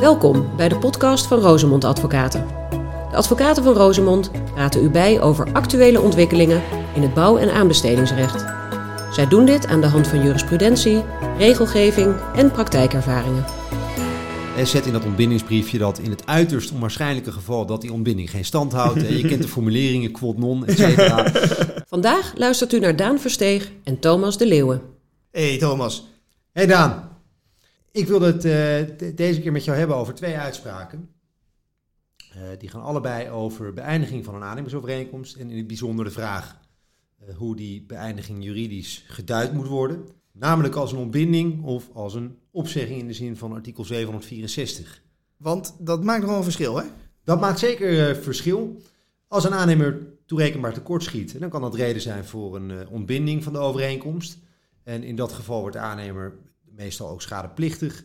Welkom bij de podcast van Rosemond Advocaten. De advocaten van Rosemond praten u bij over actuele ontwikkelingen in het bouw- en aanbestedingsrecht. Zij doen dit aan de hand van jurisprudentie, regelgeving en praktijkervaringen. En zet in dat ontbindingsbriefje dat in het uiterst onwaarschijnlijke geval dat die ontbinding geen stand houdt. en je kent de formuleringen, quod non, et cetera. Vandaag luistert u naar Daan Versteeg en Thomas de Leeuwen. Hey Thomas. Hey Daan, ik wil het eh, de- deze keer met jou hebben over twee uitspraken. Eh, die gaan allebei over beëindiging van een aannemersovereenkomst en in het bijzonder de vraag eh, hoe die beëindiging juridisch geduid moet worden. Namelijk als een ontbinding of als een opzegging in de zin van artikel 764. Want dat maakt nogal een verschil, hè? Dat maakt zeker verschil. Als een aannemer toerekenbaar tekortschiet, dan kan dat reden zijn voor een ontbinding van de overeenkomst. En in dat geval wordt de aannemer meestal ook schadeplichtig.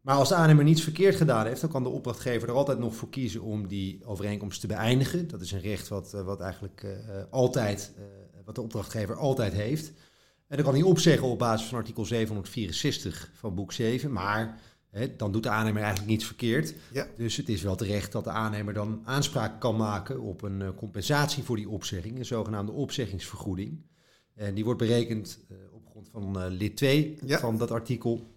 Maar als de aannemer niets verkeerd gedaan heeft, dan kan de opdrachtgever er altijd nog voor kiezen om die overeenkomst te beëindigen. Dat is een recht wat, eh, wat eigenlijk eh, altijd, eh, wat de opdrachtgever altijd heeft. En dan kan hij opzeggen op basis van artikel 764 van boek 7. Maar hè, dan doet de aannemer eigenlijk niets verkeerd. Ja. Dus het is wel terecht dat de aannemer dan aanspraak kan maken op een compensatie voor die opzegging, een zogenaamde opzeggingsvergoeding. En die wordt berekend van eh, lid 2 Ja. van dat artikel.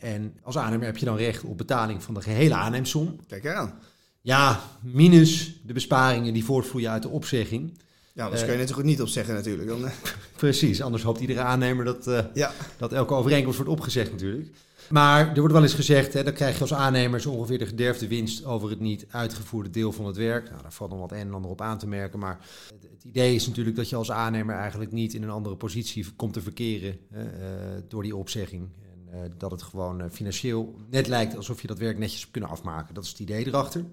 En als aannemer heb je dan recht op betaling van de gehele aanneemsom. Kijk eraan. Ja, minus de besparingen die voortvloeien uit de opzegging. Ja, anders Eh. kun je net zo goed niet opzeggen natuurlijk. Dan, eh, Precies, anders hoopt iedere aannemer dat, eh, ja. dat elke overeenkomst wordt opgezegd natuurlijk. Maar er wordt wel eens gezegd, hè, dan krijg je als aannemer zo ongeveer de gederfde winst over het niet uitgevoerde deel van het werk. Nou, daar valt nog wat een en ander op aan te merken. Maar het, idee is natuurlijk dat je als aannemer eigenlijk niet in een andere positie komt te verkeren hè, eh, door die opzegging. En eh, dat het gewoon financieel net lijkt alsof je dat werk netjes hebt kunnen afmaken. Dat is het idee erachter.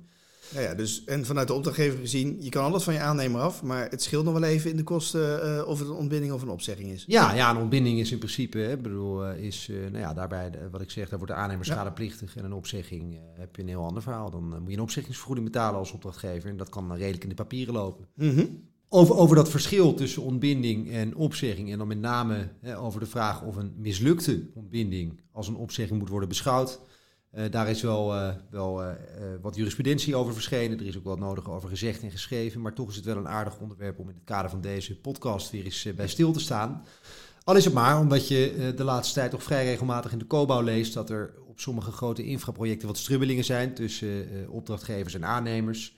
Ja, ja, dus, en vanuit de opdrachtgever gezien, je kan alles van je aannemer af, maar het scheelt nog wel even in de kosten eh, of het een ontbinding of een opzegging is. Ja, ja, een ontbinding is in principe, hè, bedoel, eh, is, eh, nou ja, daarbij, wat ik zeg, daar wordt de aannemer schadeplichtig. En een opzegging heb je een heel ander verhaal. Dan moet je een opzeggingsvergoeding betalen als opdrachtgever. En dat kan redelijk in de papieren lopen. Mhm. Over, over dat verschil tussen ontbinding en opzegging. En dan met name hè, over de vraag of een mislukte ontbinding als een opzegging moet worden beschouwd. Eh, daar is wel, eh, wel eh, wat jurisprudentie over verschenen. Er is ook wat nodig over gezegd en geschreven. Maar toch is het wel een aardig onderwerp om in het kader van deze podcast weer eens bij stil te staan. Al is het maar omdat je de laatste tijd toch vrij regelmatig in de co-bouw leest dat er op sommige grote infraprojecten wat strubbelingen zijn tussen opdrachtgevers en aannemers.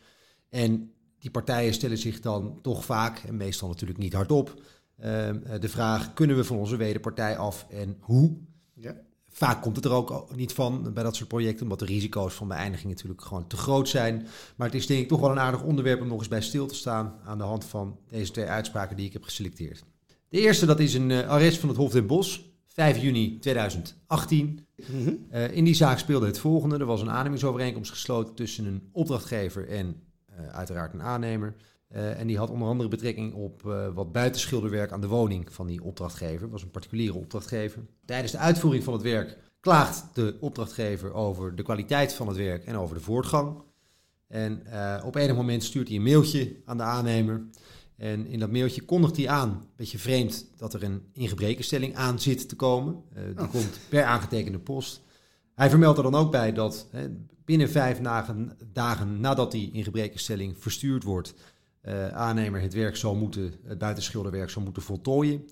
En die partijen stellen zich dan toch vaak, en meestal natuurlijk niet hardop, eh, eh, de vraag: kunnen we van onze wederpartij af en hoe? Ja. Vaak komt het er ook niet van bij dat soort projecten, omdat de risico's van beëindiging natuurlijk gewoon te groot zijn. Maar het is denk ik toch wel een aardig onderwerp om nog eens bij stil te staan aan de hand van deze twee uitspraken die ik heb geselecteerd. De eerste, dat is een eh, arrest van het Hof den Bosch, 5 juni 2018. Mhm. Eh, in die zaak speelde het volgende. Er was een aannemingsovereenkomst gesloten tussen een opdrachtgever en uiteraard een aannemer. Eh, en die had onder andere betrekking op eh, wat buitenschilderwerk aan de woning van die opdrachtgever. Het was een particuliere opdrachtgever. Tijdens de uitvoering van het werk klaagt de opdrachtgever over de kwaliteit van het werk en over de voortgang. En eh, op enig moment stuurt hij een mailtje aan de aannemer. En in dat mailtje kondigt hij aan, een beetje vreemd, dat er een ingebrekenstelling aan zit te komen. Eh, die Oh. komt per aangetekende post. Hij vermeldt er dan ook bij dat hè, binnen vijf dagen, dagen nadat die ingebrekenstelling verstuurd wordt, eh, aannemer het werk zal moeten, het buitenschilderwerk zal moeten voltooien.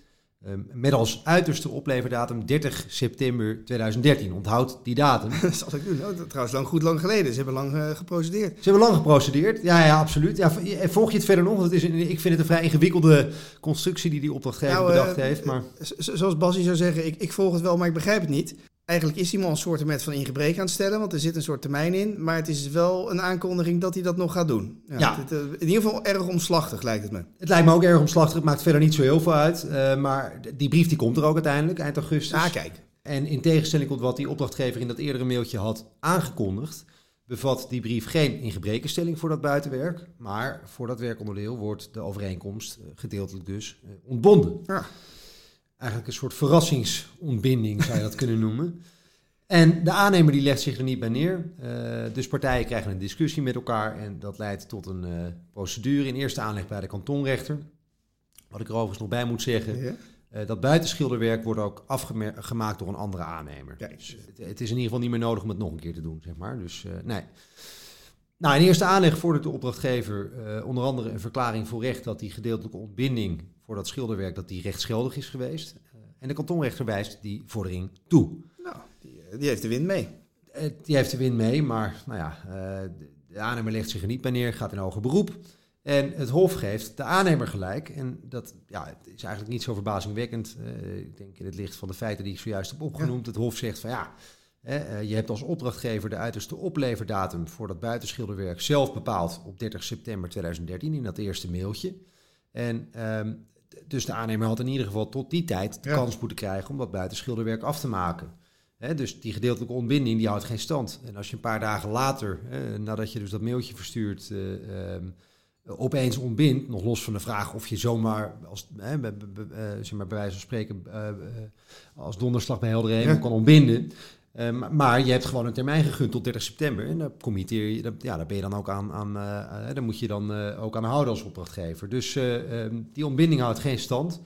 Ehm, met als uiterste opleverdatum 30 september 2013. Onthoud die datum. Dat zal ik doen. Oh, dat is trouwens lang, goed lang geleden. Ze hebben lang eh, geprocedeerd. Ze hebben lang geprocedeerd. Ja, ja, absoluut. Ja, v- volg je het verder nog? Want het is een, ik vind het een vrij ingewikkelde constructie die die opdrachtgever Nou, eh, bedacht heeft. Maar zoals Basie zou zeggen, ik, ik volg het wel, maar ik begrijp het niet. Eigenlijk is iemand een soort met van ingebreken aan het stellen, want er zit een soort termijn in. Maar het is wel een aankondiging dat hij dat nog gaat doen. Ja. het- het- in ieder geval erg omslachtig lijkt het me. het lijkt me ook erg omslachtig. Het maakt verder niet zo heel veel uit. Eh, maar die brief die komt er ook uiteindelijk, eind augustus. Ah, kijk. En in tegenstelling tot wat die opdrachtgever in dat eerdere mailtje had aangekondigd, bevat die brief geen ingebrekenstelling voor dat buitenwerk. Maar voor dat werkonderdeel wordt de overeenkomst, eh, gedeeltelijk dus, eh, ontbonden. Ja. Eigenlijk een soort verrassingsontbinding zou je dat kunnen noemen. En de aannemer die legt zich er niet bij neer. Eh, dus partijen krijgen een discussie met elkaar en dat leidt tot een eh, procedure in eerste aanleg bij de kantonrechter. Wat ik er overigens nog bij moet zeggen, Ja. Uh, dat buitenschilderwerk wordt ook afgemaakt door een andere aannemer. Dus het, het, is in ieder geval niet meer nodig om het nog een keer te doen, zeg maar. Dus nee. Nou, in eerste aanleg vordert de opdrachtgever onder andere een verklaring voor recht dat die gedeeltelijke ontbinding voor dat schilderwerk dat die rechtsgeldig is geweest. en de kantonrechter wijst die vordering toe. Nou, die, die heeft de wind mee. die heeft de wind mee, maar nou ja, de aannemer legt zich er niet bij neer, gaat in hoger beroep. En het Hof geeft de aannemer gelijk. En dat ja, het is eigenlijk niet zo verbazingwekkend. Ik denk in het licht van de feiten die ik zojuist heb opgenoemd. Het Hof zegt van ja, je hebt als opdrachtgever de uiterste opleverdatum voor dat buitenschilderwerk zelf bepaald op 30 september 2013 in dat eerste mailtje. En um, dus de aannemer had in ieder geval tot die tijd de ja. kans moeten krijgen om dat buitenschilderwerk af te maken. He, dus die gedeeltelijke ontbinding die houdt geen stand. En als je een paar dagen later, nadat je dus dat mailtje verstuurt, uh, um, opeens ontbindt, nog los van de vraag of je zomaar, als, he, be, be, be, zeg maar bij wijze van spreken, als donderslag bij helder hemel ja. kan ontbinden. Uh, maar je hebt gewoon een termijn gegund tot 30 september. En daar committeer je, ja, daar ben je dan ook aan, aan uh, daar moet je dan ook aan houden als opdrachtgever. Dus um, die ontbinding houdt geen stand.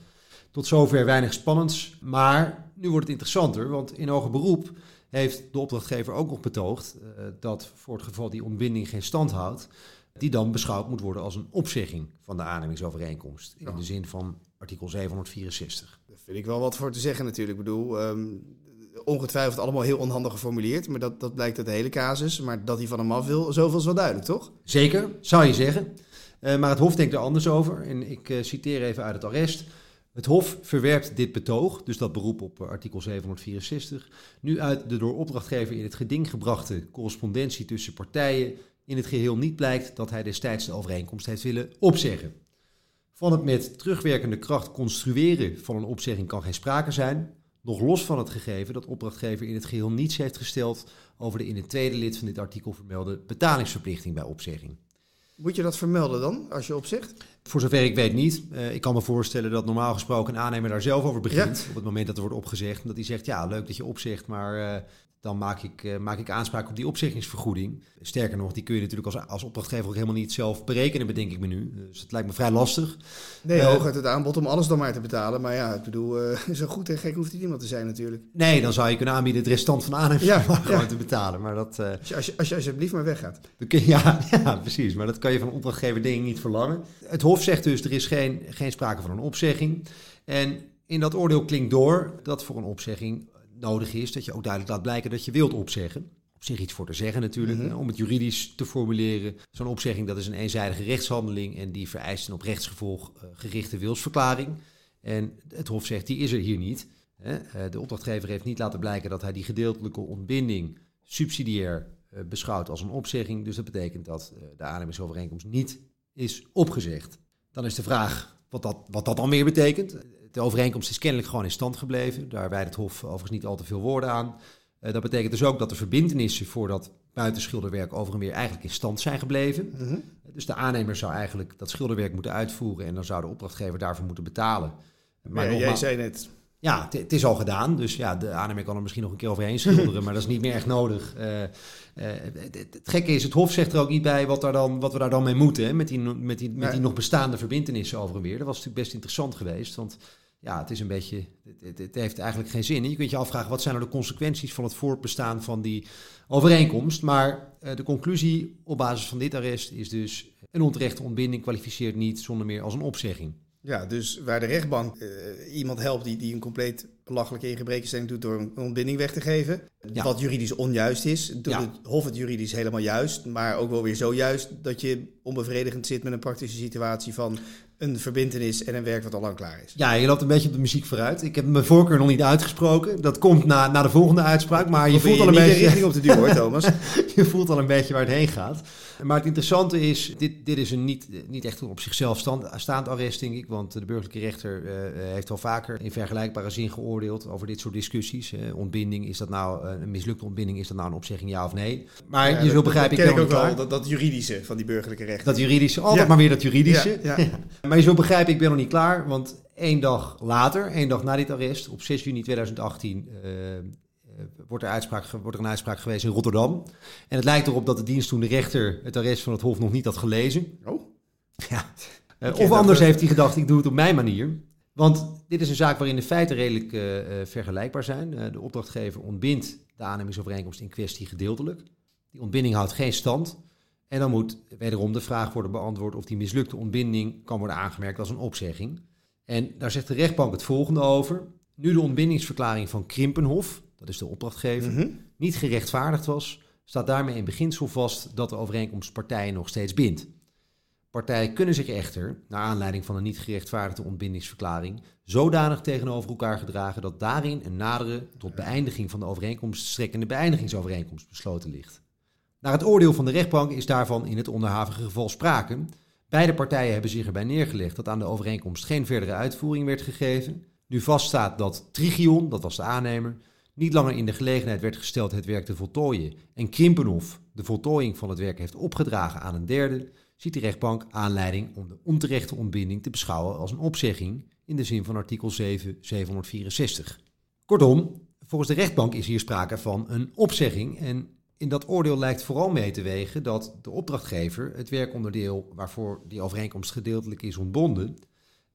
Tot zover weinig spannends. Maar nu wordt het interessanter, want in hoger beroep heeft de opdrachtgever ook nog betoogd dat voor het geval die ontbinding geen stand houdt, die dan beschouwd moet worden als een opzegging van de aannemingsovereenkomst. In ja. de zin van artikel 764. Daar vind ik wel wat voor te zeggen natuurlijk. Ik bedoel, um, ongetwijfeld allemaal heel onhandig geformuleerd, maar dat, dat blijkt uit de hele casus. Maar dat hij van hem af wil, zoveel is wel duidelijk, toch? Zeker, zou je zeggen. Uh, maar het Hof denkt er anders over. En ik uh, citeer even uit het arrest. Het Hof verwerpt dit betoog, dus dat beroep op artikel 764, nu uit de door opdrachtgever in het geding gebrachte correspondentie tussen partijen in het geheel niet blijkt dat hij destijds de overeenkomst heeft willen opzeggen. Van het met terugwerkende kracht construeren van een opzegging kan geen sprake zijn, nog los van het gegeven dat opdrachtgever in het geheel niets heeft gesteld over de in het tweede lid van dit artikel vermelde betalingsverplichting bij opzegging. Moet je dat vermelden dan, als je opzegt? Voor zover ik weet niet. Uh, ik kan me voorstellen dat normaal gesproken een aannemer daar zelf over begint. Ja. Op het moment dat er wordt opgezegd. Dat hij zegt, ja, leuk dat je opzegt, maar uh, dan maak ik, uh, maak ik aanspraak op die opzeggingsvergoeding. Sterker nog, die kun je natuurlijk als, als opdrachtgever ook helemaal niet zelf berekenen, bedenk ik me nu. Dus het lijkt me vrij lastig. Nee, hooguit het aanbod om alles dan maar te betalen. Maar ja, ik bedoel, zo goed en gek hoeft hij niemand te zijn natuurlijk. Nee, dan zou je kunnen aanbieden het restant van de aannemer ja, te betalen. Maar dat, als, je, als, je, als je alsjeblieft maar weggaat. Je, ja, ja, precies. Maar dat kan je van opdrachtgever ik niet verlangen. Het Hof zegt dus, er is geen, geen sprake van een opzegging. En in dat oordeel klinkt door dat voor een opzegging nodig is dat je ook duidelijk laat blijken dat je wilt opzeggen. Op zich iets voor te zeggen natuurlijk, mm-hmm. om het juridisch te formuleren. Zo'n opzegging dat is een eenzijdige rechtshandeling en die vereist een op rechtsgevolg uh, gerichte wilsverklaring. En het Hof zegt, die is er hier niet. Uh, de opdrachtgever heeft niet laten blijken dat hij die gedeeltelijke ontbinding subsidiair uh, beschouwt als een opzegging. Dus dat betekent dat de aannemingsovereenkomst niet is opgezegd. Dan is de vraag wat dat, wat dat dan weer betekent. De overeenkomst is kennelijk gewoon in stand gebleven. Daar wijdt het Hof overigens niet al te veel woorden aan. Uh, dat betekent dus ook dat de verbindenissen voor dat buitenschilderwerk over en weer eigenlijk in stand zijn gebleven. Mm-hmm. Dus de aannemer zou eigenlijk dat schilderwerk moeten uitvoeren en dan zou de opdrachtgever daarvoor moeten betalen. Maar ja, nogmaals, jij zei net. Ja, het is al gedaan. Dus ja, de aannemer kan er misschien nog een keer overheen schilderen, maar dat is niet meer echt nodig. Uh, uh, het, het, gekke is, het Hof zegt er ook niet bij wat, daar dan, wat we daar dan mee moeten. Hè, met die, met die, met die nee. nog bestaande verbindenissen over en weer. Dat was natuurlijk best interessant geweest. Want ja, het is een beetje. Het, het, heeft eigenlijk geen zin. En je kunt je afvragen wat zijn nou de consequenties van het voortbestaan van die overeenkomst. Maar uh, de conclusie op basis van dit arrest is dus: een onterechte ontbinding kwalificeert niet zonder meer als een opzegging. Ja, dus waar de rechtbank uh, iemand helpt die, die een compleet belachelijke ingebrekenstelling doet door een ontbinding weg te geven. Ja. Wat juridisch onjuist is. Doet ja. het Hof het juridisch helemaal juist. Maar ook wel weer zo juist dat je onbevredigend zit met een praktische situatie van een verbindenis en een werk wat al lang klaar is. Ja, je loopt een beetje op de muziek vooruit. Ik heb mijn voorkeur nog niet uitgesproken. Dat komt na, na de volgende uitspraak. Maar je voelt al een beetje... richting op de duur hoor, Thomas. je voelt al een beetje waar het heen gaat. Maar het interessante is, dit, dit is een niet, niet echt op zichzelf stand, staand arrest, denk ik. Want de burgerlijke rechter uh, heeft wel vaker in vergelijkbare zin geoordeeld over dit soort discussies. Uh, ontbinding, is dat nou een mislukte ontbinding, is dat nou een opzegging ja of nee? Maar ja, je zult begrijpen, ik ken ook wel, dat, dat, juridische van die burgerlijke rechter. Dat juridische, altijd ja. maar weer dat juridische. Ja, maar je zult begrijpen, ik ben nog niet klaar, want één dag later, één dag na dit arrest, op 6 juni 2018, uh, wordt, er uitspraak, wordt er een uitspraak geweest in Rotterdam. En het lijkt erop dat de dienstdoende rechter het arrest van het Hof nog niet had gelezen. Oh. Ja. Uh, of anders heeft hij gedacht, ik doe het op mijn manier. Want dit is een zaak waarin de feiten redelijk uh, vergelijkbaar zijn. Uh, de opdrachtgever ontbindt de aannemingsovereenkomst in kwestie gedeeltelijk. Die ontbinding houdt geen stand. En dan moet wederom de vraag worden beantwoord of die mislukte ontbinding kan worden aangemerkt als een opzegging. En daar zegt de rechtbank het volgende over. Nu de ontbindingsverklaring van Krimpenhof, dat is de opdrachtgever, mhm. niet gerechtvaardigd was, staat daarmee in beginsel vast dat de overeenkomst partijen nog steeds bindt. Partijen kunnen zich echter, naar aanleiding van een niet gerechtvaardigde ontbindingsverklaring, zodanig tegenover elkaar gedragen dat daarin een nadere tot beëindiging van de overeenkomst strekkende beëindigingsovereenkomst besloten ligt. Naar het oordeel van de rechtbank is daarvan in het onderhavige geval sprake. Beide partijen hebben zich erbij neergelegd dat aan de overeenkomst geen verdere uitvoering werd gegeven. Nu vaststaat dat Trigion, dat was de aannemer, niet langer in de gelegenheid werd gesteld het werk te voltooien en Krimpenhof de voltooiing van het werk heeft opgedragen aan een derde, ziet de rechtbank aanleiding om de onterechte ontbinding te beschouwen als een opzegging in de zin van artikel 7, 764. Kortom, volgens de rechtbank is hier sprake van een opzegging en in dat oordeel lijkt vooral mee te wegen dat de opdrachtgever het werkonderdeel waarvoor die overeenkomst gedeeltelijk is ontbonden,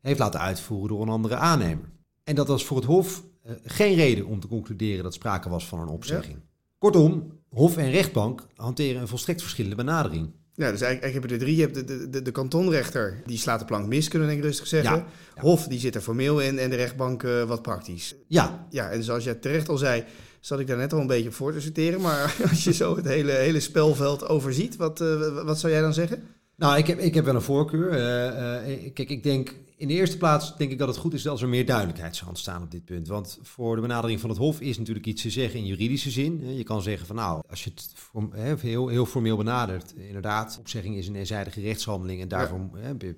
heeft laten uitvoeren door een andere aannemer. En dat was voor het Hof geen reden om te concluderen dat sprake was van een opzegging. Kortom, Hof en rechtbank hanteren een volstrekt verschillende benadering. Ja, dus eigenlijk, eigenlijk heb je er drie. Je hebt de, de, de, kantonrechter, die slaat de plank mis, kunnen we denk ik rustig zeggen. Hof, die zit er formeel in en de rechtbank uh, wat praktisch. Ja. Ja, en zoals je terecht al zei, zat ik daar net al een beetje voor te citeren. Maar als je zo het hele, hele spelveld overziet, wat, uh, wat zou jij dan zeggen? Nou, ik heb, ik heb wel een voorkeur. Uh, kijk, ik denk in de eerste plaats denk ik dat het goed is als er meer duidelijkheid zou ontstaan op dit punt. Want voor de benadering van het Hof is natuurlijk iets te zeggen in juridische zin. Je kan zeggen van nou, als je het heel, heel formeel benadert, inderdaad, opzegging is een eenzijdige rechtshandeling en daarvoor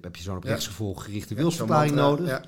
heb je zo'n op rechtsgevolg gerichte wilsverklaring nodig. Ja.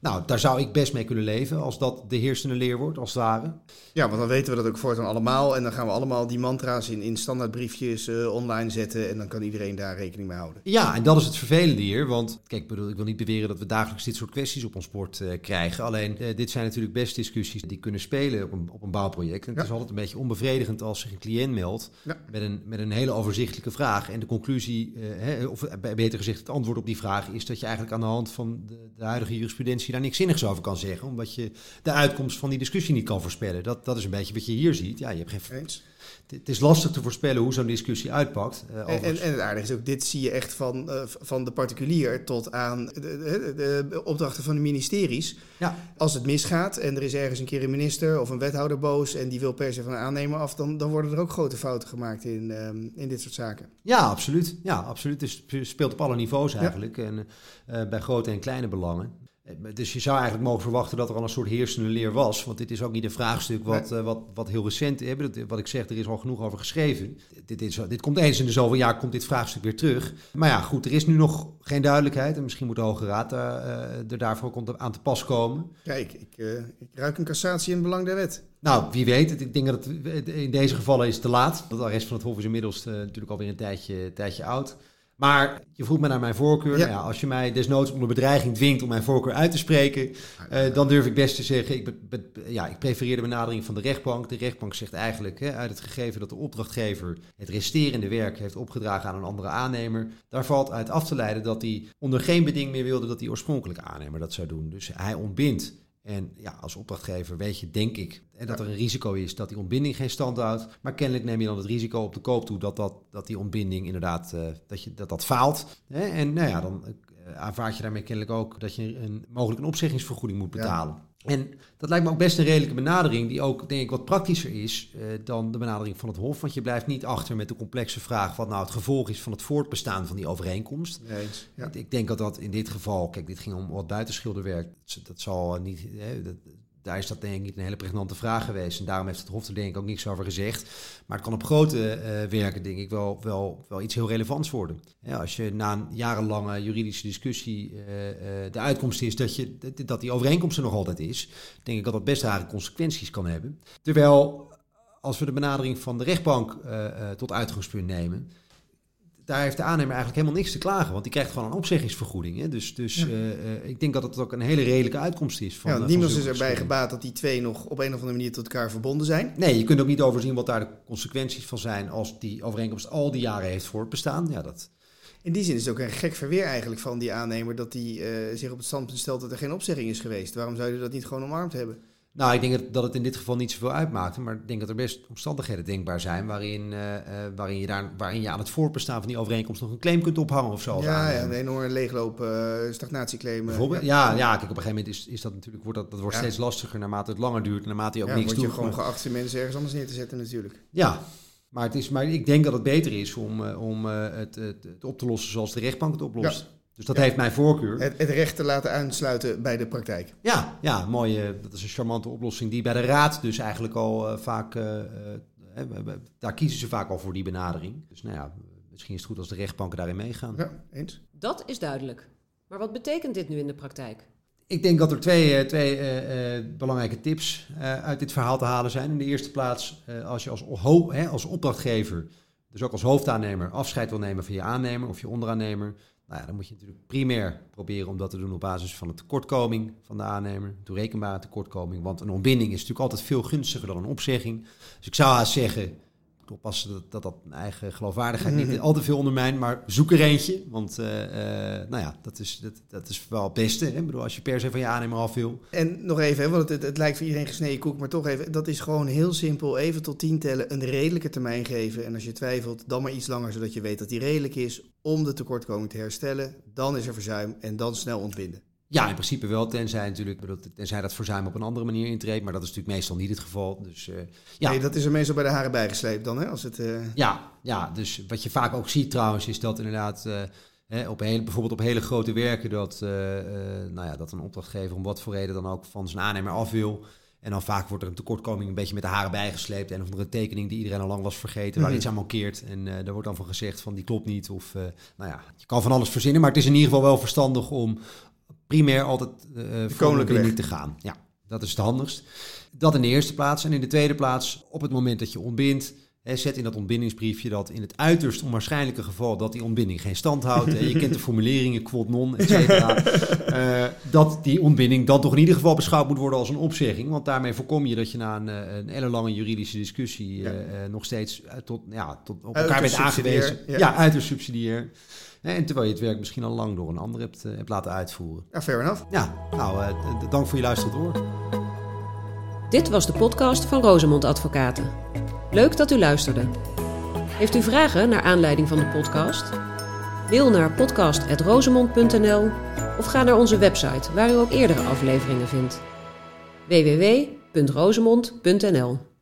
Nou, daar zou ik best mee kunnen leven als dat de heersende leer wordt, als het ware. Ja, want dan weten we dat ook voortaan allemaal. En dan gaan we allemaal die mantra's in, in standaardbriefjes uh, online zetten. En dan kan iedereen daar rekening mee houden. Ja, en dat is het vervelende hier. Want kijk, bedoel, ik wil niet beweren dat we dagelijks dit soort kwesties op ons bord uh, krijgen. Alleen, uh, dit zijn natuurlijk best discussies die kunnen spelen op een, op een bouwproject. En het is altijd een beetje onbevredigend als zich een cliënt meldt ja. met, een, met een hele overzichtelijke vraag. En de conclusie, hè, of beter gezegd het antwoord op die vraag, is dat je eigenlijk aan de hand van de, de huidige jurisprudentie daar niks zinnigs over kan zeggen, omdat je de uitkomst van die discussie niet kan voorspellen. Dat, dat is een beetje wat je hier ziet. Ja, je hebt geen. Eens. Het is lastig te voorspellen hoe zo'n discussie uitpakt. Uh, en, en, en, het aardige is ook, dit zie je echt van, uh, van de particulier tot aan de, de, de, opdrachten van de ministeries. Ja. Als het misgaat en er is ergens een keer een minister of een wethouder boos en die wil per se van een aannemer af, dan, dan worden er ook grote fouten gemaakt in, um, in dit soort zaken. Ja, absoluut. Ja, absoluut. Het speelt op alle niveaus eigenlijk. En uh, bij grote en kleine belangen. Eh, dus je zou eigenlijk mogen verwachten dat er al een soort heersende leer was. Want dit is ook niet een vraagstuk wat, uh, wat, wat heel recent is. Wat ik zeg, er is al genoeg over geschreven. Dit, is, dit komt eens in de zoveel jaar komt dit vraagstuk weer terug. Maar ja, goed, er is nu nog geen duidelijkheid. En misschien moet de Hoge Raad uh, er daarvoor ook aan te pas komen. Kijk, ik, uh, ik ruik een cassatie in belang der wet. Nou, wie weet. Ik denk dat het in deze gevallen is te laat. De arrest van het Hof is inmiddels natuurlijk alweer een tijdje, tijdje oud. Maar je vroeg me naar mijn voorkeur. Ja. Nou ja, als je mij desnoods onder bedreiging dwingt om mijn voorkeur uit te spreken, uh, dan durf ik best te zeggen, ik, ja, ik prefereer de benadering van de rechtbank. De rechtbank zegt eigenlijk, hè, uit het gegeven dat de opdrachtgever het resterende werk heeft opgedragen aan een andere aannemer, daar valt uit af te leiden dat hij onder geen beding meer wilde dat die oorspronkelijke aannemer dat zou doen. Dus hij ontbindt en ja, als opdrachtgever weet je, denk ik, dat er een risico is dat die ontbinding geen stand houdt. Maar kennelijk neem je dan het risico op de koop toe dat, dat, dat die ontbinding inderdaad uh, dat je, dat, dat faalt. Hè? En nou ja, dan uh, aanvaard je daarmee kennelijk ook dat je een, mogelijk een opzeggingsvergoeding moet betalen. En dat lijkt me ook best een redelijke benadering, die ook denk ik wat praktischer is uh, dan de benadering van het Hof. Want je blijft niet achter met de complexe vraag wat nou het gevolg is van het voortbestaan van die overeenkomst. Nee, ja. Ik denk dat dat in dit geval, kijk, dit ging om wat buitenschilderwerk, dat zal niet, hè, dat, daar is dat denk ik niet een hele pregnante vraag geweest. En daarom heeft het Hof er denk ik ook niks over gezegd. Maar het kan op grote uh, werken denk ik wel, wel, wel iets heel relevants worden. Ja, als je na een jarenlange juridische discussie uh, uh, de uitkomst is dat, je, dat die overeenkomst er nog altijd is, denk ik dat dat best rare consequenties kan hebben. Terwijl als we de benadering van de rechtbank tot uitgangspunt nemen, daar heeft de aannemer eigenlijk helemaal niks te klagen, want die krijgt gewoon een opzeggingsvergoeding. Hè? Dus, dus uh, uh, ik denk dat het ook een hele redelijke uitkomst is. Van, ja, uh, niemand is erbij gebaat dat die twee nog op een of andere manier tot elkaar verbonden zijn. Nee, je kunt ook niet overzien wat daar de consequenties van zijn als die overeenkomst al die jaren heeft voortbestaan. Ja, dat, In die zin is het ook een gek verweer eigenlijk van die aannemer dat hij uh, zich op het standpunt stelt dat er geen opzegging is geweest. Waarom zou je dat niet gewoon omarmd hebben? Nou, ik denk dat het in dit geval niet zoveel uitmaakt. Maar ik denk dat er best omstandigheden denkbaar zijn waarin, uh, waarin, je, daar, waarin je aan het voorbestaan van die overeenkomst nog een claim kunt ophangen of zo. Ja, ja een enorme leegloop, uh, stagnatieclaim. Bijvoorbeeld, ja, ja, kijk, op een gegeven moment is, is dat natuurlijk, wordt dat, dat wordt steeds lastiger naarmate het langer duurt. En naarmate je ook niks doet. doet. je gewoon geacht mensen ergens anders neer te zetten natuurlijk. Ja, maar, het is, maar ik denk dat het beter is om, om het, het, het, op te lossen zoals de rechtbank het oplost. Dus dat heeft mijn voorkeur. Het, het, recht te laten aansluiten bij de praktijk. Ja, ja mooie, dat is een charmante oplossing die bij de Raad dus eigenlijk al uh, vaak... Uh, uh, daar kiezen ze vaak al voor die benadering. Dus nou ja, misschien is het goed als de rechtbanken daarin meegaan. Ja, eens. Dat is duidelijk. Maar wat betekent dit nu in de praktijk? Ik denk dat er twee, twee belangrijke tips uit dit verhaal te halen zijn. In de eerste plaats, als je als, hè, als opdrachtgever, dus ook als hoofdaannemer, afscheid wil nemen van je aannemer of je onderaannemer nou ja, dan moet je natuurlijk primair proberen om dat te doen op basis van een tekortkoming van de aannemer, toerekenbare tekortkoming. Want een ontbinding is natuurlijk altijd veel gunstiger dan een opzegging. Dus ik zou haast zeggen, oppassen dat dat, dat eigen geloofwaardigheid niet mhm. al te veel ondermijnt, maar zoek er eentje. Want uh, uh, nou ja, dat is, dat, dat is wel het beste. Hè? Ik bedoel, als je per se van je aannemer af wil. En nog even, hè, want het, het, lijkt voor iedereen gesneden koek, maar toch even, dat is gewoon heel simpel. Even tot tien tellen, een redelijke termijn geven. En als je twijfelt, dan maar iets langer, zodat je weet dat die redelijk is om de tekortkoming te herstellen. Dan is er verzuim en dan snel ontbinden. Ja, in principe wel, tenzij, natuurlijk, tenzij dat verzuim op een andere manier intreedt. Maar dat is natuurlijk meestal niet het geval. Dus, uh, ja. Nee, dat is er meestal bij de haren bijgesleept dan, hè? Als het, uh... ja, ja, dus wat je vaak ook ziet trouwens, is dat inderdaad... Uh, hè, op hele, bijvoorbeeld op hele grote werken dat, nou ja, dat een opdrachtgever om wat voor reden dan ook van zijn aannemer af wil. En dan vaak wordt er een tekortkoming een beetje met de haren bijgesleept. En of er een tekening die iedereen al lang was vergeten, waar mhm. iets aan mankeert. En uh, daar wordt dan van gezegd van die klopt niet. Of uh, nou ja, je kan van alles verzinnen. Maar het is in ieder geval wel verstandig om primair altijd uh, voor de te gaan. Ja, dat is het handigst. Dat in de eerste plaats. En in de tweede plaats, op het moment dat je ontbindt, zet in dat ontbindingsbriefje dat in het uiterst onwaarschijnlijke geval dat die ontbinding geen stand houdt. je kent de formuleringen, quod non, et cetera. uh, dat die ontbinding dan toch in ieder geval beschouwd moet worden als een opzegging. Want daarmee voorkom je dat je na een, een hele lange juridische discussie ja. nog steeds tot, ja, tot op elkaar bent aangewezen. Ja. ja, uiterst subsidiair. En terwijl je het werk misschien al lang door een ander hebt, uh, hebt laten uitvoeren. Ja, fair enough. Ja, nou, uh, dank voor je luisteren door. Dit was de podcast van Rosemond Advocaten. Leuk dat u luisterde. Heeft u vragen naar aanleiding van de podcast? Mail naar podcast.rosemond.nl of ga naar onze website waar u ook eerdere afleveringen vindt. www.rosemond.nl